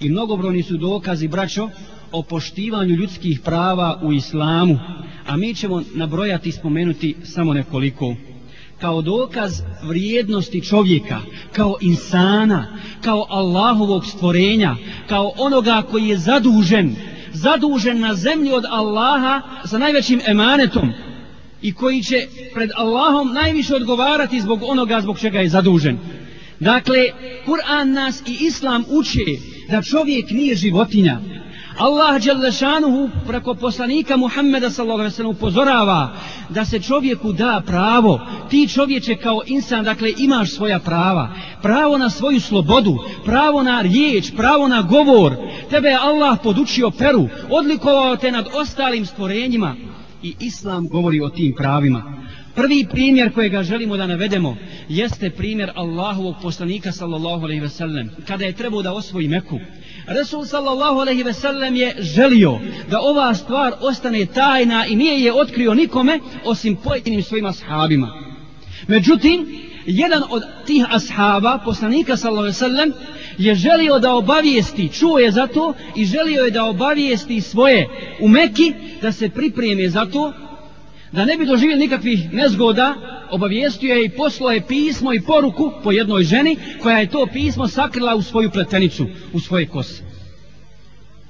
I mnogobrojni su dokazi, braćo, o poštivanju ljudskih prava u islamu, a mi ćemo nabrojati i spomenuti samo nekoliko. Kao dokaz vrijednosti čovjeka, kao insana, kao Allahovog stvorenja, kao onoga koji je zadužen, zadužen na zemlji od Allaha sa najvećim emanetom i koji će pred Allahom najviše odgovarati zbog onoga zbog čega je zadužen. Dakle, Kur'an nas i Islam uče da čovjek nije životinja, Allah Đelešanuhu preko poslanika Muhammeda sallallahu upozorava da se čovjeku da pravo, ti čovječe kao insan, dakle imaš svoja prava, pravo na svoju slobodu, pravo na riječ, pravo na govor, tebe je Allah podučio peru, odlikovao te nad ostalim stvorenjima. I Islam govori o tim pravima. Prvi primjer kojega želimo da navedemo jeste primjer Allahovog poslanika sallallahu alaihi ve sellem kada je trebao da osvoji Meku. Resul sallallahu alaihi ve sellem je želio da ova stvar ostane tajna i nije je otkrio nikome osim pojedinim svojim ashabima. Međutim, jedan od tih ashaba, poslanika sallallahu alaihi ve sellem, je želio da obavijesti, čuo je za to i želio je da obavijesti svoje u Meki da se pripreme za to da ne bi doživio nikakvih nezgoda, obavijestio je i poslao je pismo i poruku po jednoj ženi koja je to pismo sakrila u svoju pletenicu, u svoje kose.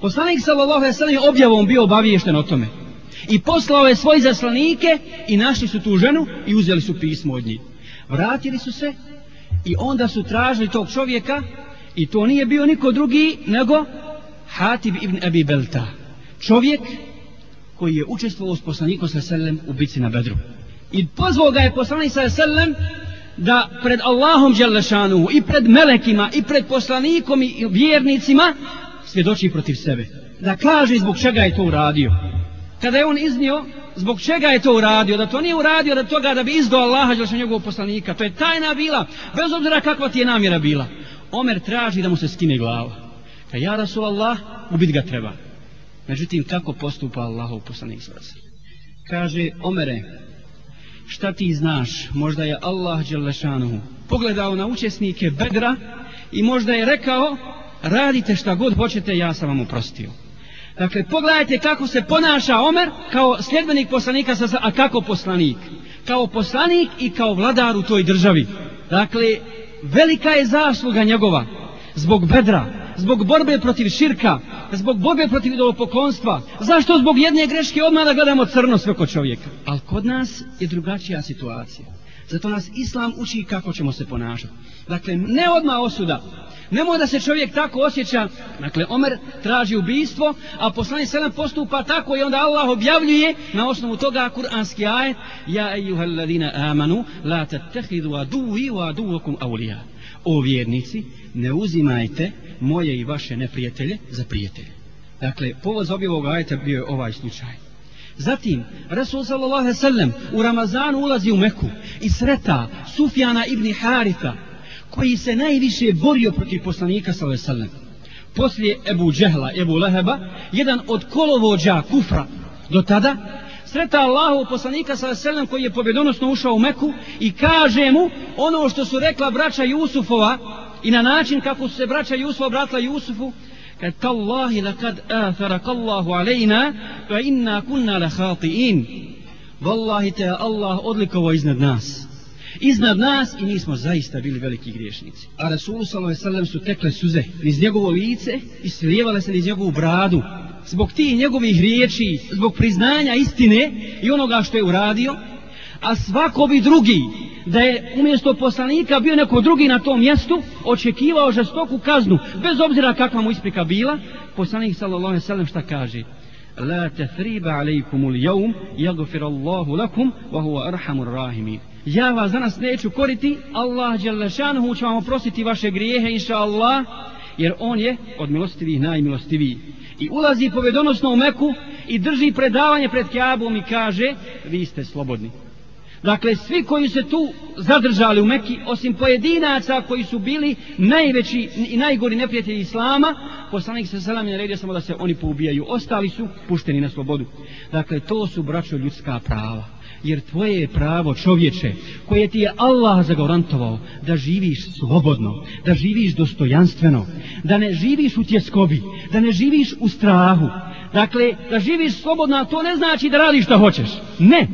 Poslanik sallallahu alejhi ve sellem objavom bio obaviješten o tome. I poslao je svoje zaslanike i našli su tu ženu i uzeli su pismo od njih. Vratili su se i onda su tražili tog čovjeka i to nije bio niko drugi nego Hatib ibn Abi Belta. Čovjek koji je učestvovao s poslanikom sa sellem u bici na Bedru. I pozvao ga je poslanik sa sellem da pred Allahom Đelešanu i pred melekima i pred poslanikom i vjernicima svjedoči protiv sebe. Da kaže zbog čega je to uradio. Kada je on iznio zbog čega je to uradio, da to nije uradio da toga da bi izdao Allaha Đelešanu njegovog poslanika. To je tajna bila, bez obzira kakva ti je namjera bila. Omer traži da mu se skine glava. Ka ja Rasulallah, ubit ga treba. Međutim, kako postupa Allahov poslanik svrsa? Kaže, Omere, šta ti znaš? Možda je Allah Đelešanuhu pogledao na učesnike Bedra i možda je rekao, radite šta god hoćete, ja sam vam oprostio. Dakle, pogledajte kako se ponaša Omer kao sljedbenik poslanika, a kako poslanik? Kao poslanik i kao vladar u toj državi. Dakle, velika je zasluga njegova zbog Bedra, zbog borbe protiv širka, zbog borbe protiv idolopoklonstva. Zašto zbog jedne greške odmah da gledamo crno sve kod čovjeka? Ali kod nas je drugačija situacija. Zato nas Islam uči kako ćemo se ponašati. Dakle, ne odmah osuda. Nemoj da se čovjek tako osjeća. Dakle, Omer traži ubijstvo, a poslani selam postupa tako i onda Allah objavljuje na osnovu toga kuranski ajet Ja ejuhel ladina amanu, la tattehidu aduvi wa aduvakum awliya. O vjernici, ne uzimajte moje i vaše neprijatelje za prijatelje. Dakle, povod za objevog ajeta bio je ovaj slučaj. Zatim, Resul sallallahu alaihi sallam u Ramazanu ulazi u Meku i sreta Sufjana ibn Haritha, koji se najviše borio protiv poslanika sallallahu alaihi sallam. Poslije Ebu Džehla, Ebu Leheba, jedan od kolovođa kufra do tada, sreta Allahu poslanika sallallahu alaihi sallam koji je pobjedonosno ušao u Meku i kaže mu ono što su rekla braća Jusufova, i na način kako su se braća Jusufa obratila Jusufu kad tallahi lakad atharak Allahu alejna fa inna kunna lahati'in wallahi te Allah odlikovo iznad nas. Iznad nas i nismo zaista bili veliki griješnici. A Rasul sallallahu alejhi ve sellem su tekle suze iz njegovo lice i slijevale se iz njegovu bradu. Zbog tih njegovih riječi zbog priznanja istine i onoga što je uradio a svako bi drugi da je umjesto poslanika bio neko drugi na tom mjestu, očekivao žestoku kaznu, bez obzira kakva mu isprika bila, poslanik sallallahu ve sellem šta kaže? La tethriba alaikumul jaum, jagfir Allahu lakum, wa huwa arhamur rahimin. Ja vas danas neću koriti, Allah djelašanuhu će vam oprostiti vaše grijehe, inshallah, jer on je od milostivih najmilostiviji. I ulazi povedonosno u Meku i drži predavanje pred Kjabom i kaže, vi ste slobodni. Dakle, svi koji se tu zadržali u Mekki, osim pojedinaca koji su bili najveći i najgori neprijatelji Islama, poslanik se selam je naredio samo da se oni poubijaju. Ostali su pušteni na slobodu. Dakle, to su braćo ljudska prava. Jer tvoje je pravo čovječe koje ti je Allah zagarantovao da živiš slobodno, da živiš dostojanstveno, da ne živiš u tjeskobi, da ne živiš u strahu. Dakle, da živiš slobodno, a to ne znači da radiš što hoćeš. Ne,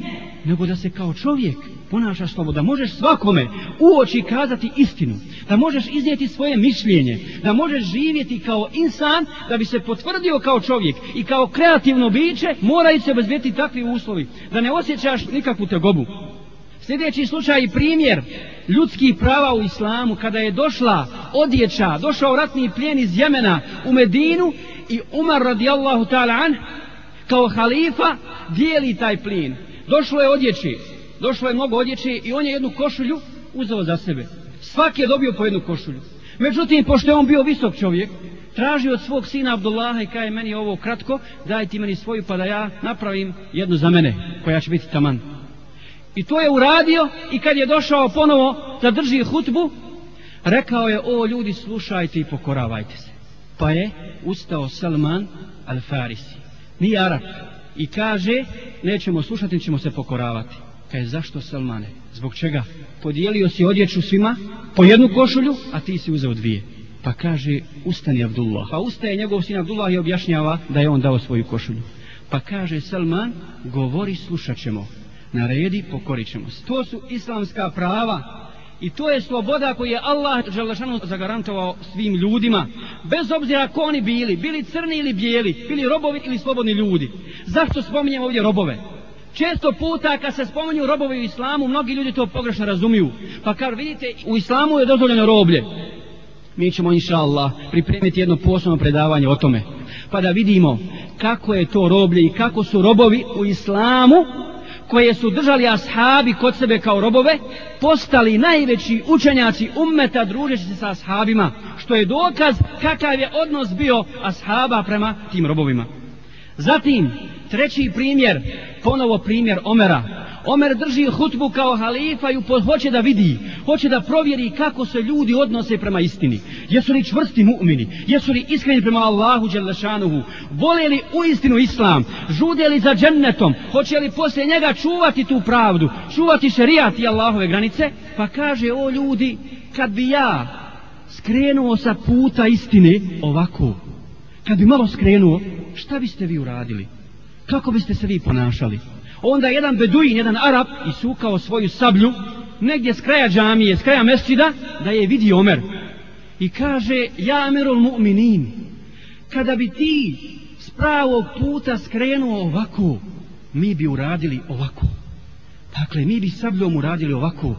nego da se kao čovjek ponašaš slobodno, da možeš svakome u oči kazati istinu, da možeš iznijeti svoje mišljenje, da možeš živjeti kao insan, da bi se potvrdio kao čovjek i kao kreativno biće, moraju se obezbijeti takvi uslovi, da ne osjećaš nikakvu tegobu. Sljedeći slučaj i primjer ljudskih prava u islamu, kada je došla odjeća, došao ratni plijen iz Jemena u Medinu i Umar radijallahu ta'ala an, kao halifa, dijeli taj plin. Došlo je odjeći, došlo je mnogo odjeći i on je jednu košulju uzeo za sebe. Svaki je dobio po jednu košulju. Međutim, pošto je on bio visok čovjek, traži od svog sina Abdullaha i kaj meni ovo kratko, daj ti meni svoju pa da ja napravim jednu za mene, koja će biti taman. I to je uradio i kad je došao ponovo da drži hutbu, rekao je, o ljudi, slušajte i pokoravajte se. Pa je ustao Salman al-Farisi. Nije Arab, i kaže nećemo slušati, ćemo se pokoravati. Kaže, zašto Salmane? Zbog čega? Podijelio si odjeću svima po jednu košulju, a ti si uzeo dvije. Pa kaže, ustani Abdullah. Pa ustaje njegov sin Abdullah i objašnjava da je on dao svoju košulju. Pa kaže Salman, govori, slušat ćemo. Naredi, pokorit ćemo se. To su islamska prava I to je sloboda koju je Allah Želešanu zagarantovao svim ljudima. Bez obzira ko oni bili, bili crni ili bijeli, bili robovi ili slobodni ljudi. Zašto spominjem ovdje robove? Često puta kad se spominju robovi u islamu, mnogi ljudi to pogrešno razumiju. Pa kad vidite, u islamu je dozvoljeno roblje. Mi ćemo, inša Allah, pripremiti jedno posebno predavanje o tome. Pa da vidimo kako je to roblje i kako su robovi u islamu koje su držali ashabi kod sebe kao robove, postali najveći učenjaci ummeta družeći se sa ashabima, što je dokaz kakav je odnos bio ashaba prema tim robovima. Zatim, treći primjer, ponovo primjer Omera. Omer drži hutbu kao halifa i hoće da vidi, hoće da provjeri kako se ljudi odnose prema istini. Jesu li čvrsti mu'mini? Jesu li iskreni prema Allahu Đelešanuhu? Vole li u istinu Islam? Žude li za džennetom? Hoće li poslije njega čuvati tu pravdu? Čuvati šerijat i Allahove granice? Pa kaže, o ljudi, kad bi ja skrenuo sa puta istine ovako, kad bi malo skrenuo, šta biste vi uradili? Kako biste se vi ponašali? Pa onda jedan beduin, jedan arab, isukao svoju sablju, negdje s kraja džamije, s kraja mesčida, da je vidi Omer. I kaže, ja Amerul mu'minin, kada bi ti s pravog puta skrenuo ovako, mi bi uradili ovako. Dakle, mi bi sabljom uradili ovako.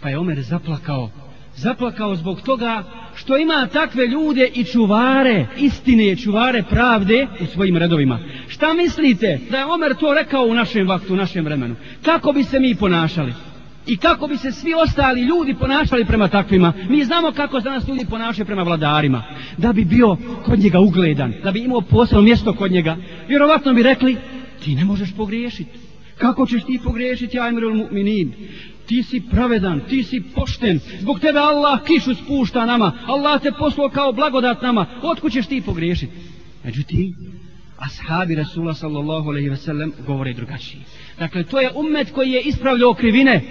Pa je Omer zaplakao. Zaplakao zbog toga što ima takve ljude i čuvare, istine čuvare pravde u svojim redovima. Šta mislite da je Omer to rekao u našem vaktu, u našem vremenu? Kako bi se mi ponašali? I kako bi se svi ostali ljudi ponašali prema takvima? Mi znamo kako se nas ljudi ponašaju prema vladarima. Da bi bio kod njega ugledan, da bi imao posebno mjesto kod njega. Vjerovatno bi rekli, ti ne možeš pogriješiti. Kako ćeš ti pogriješiti, Ajmerul mu'minin? Ti si pravedan, ti si pošten. Zbog tebe Allah kišu spušta nama. Allah te poslao kao blagodat nama. Otkud ćeš ti pogriješiti? Međutim, ashabi Rasula sallallahu alaihi ve sellem govore drugačije. Dakle, to je ummet koji je ispravljao krivine.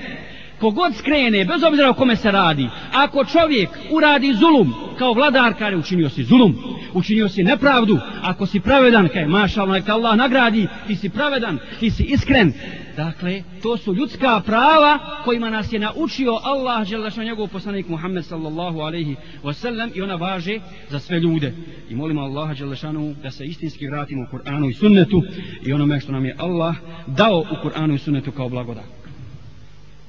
Kogod skrene, bez obzira o kome se radi, ako čovjek uradi zulum, kao vladar, kare, učinio si zulum, učinio si nepravdu, ako si pravedan, kaj mašalno, neka Allah nagradi, ti si pravedan, ti si iskren. Dakle, to su ljudska prava kojima nas je naučio Allah, želešao njegov poslanik Muhammed sallallahu alaihi wasallam i ona važe za sve ljude. I molimo Allaha Đelešanu da se istinski vratimo u Kur'anu i sunnetu i onome što nam je Allah dao u Kur'anu i sunnetu kao blagodat.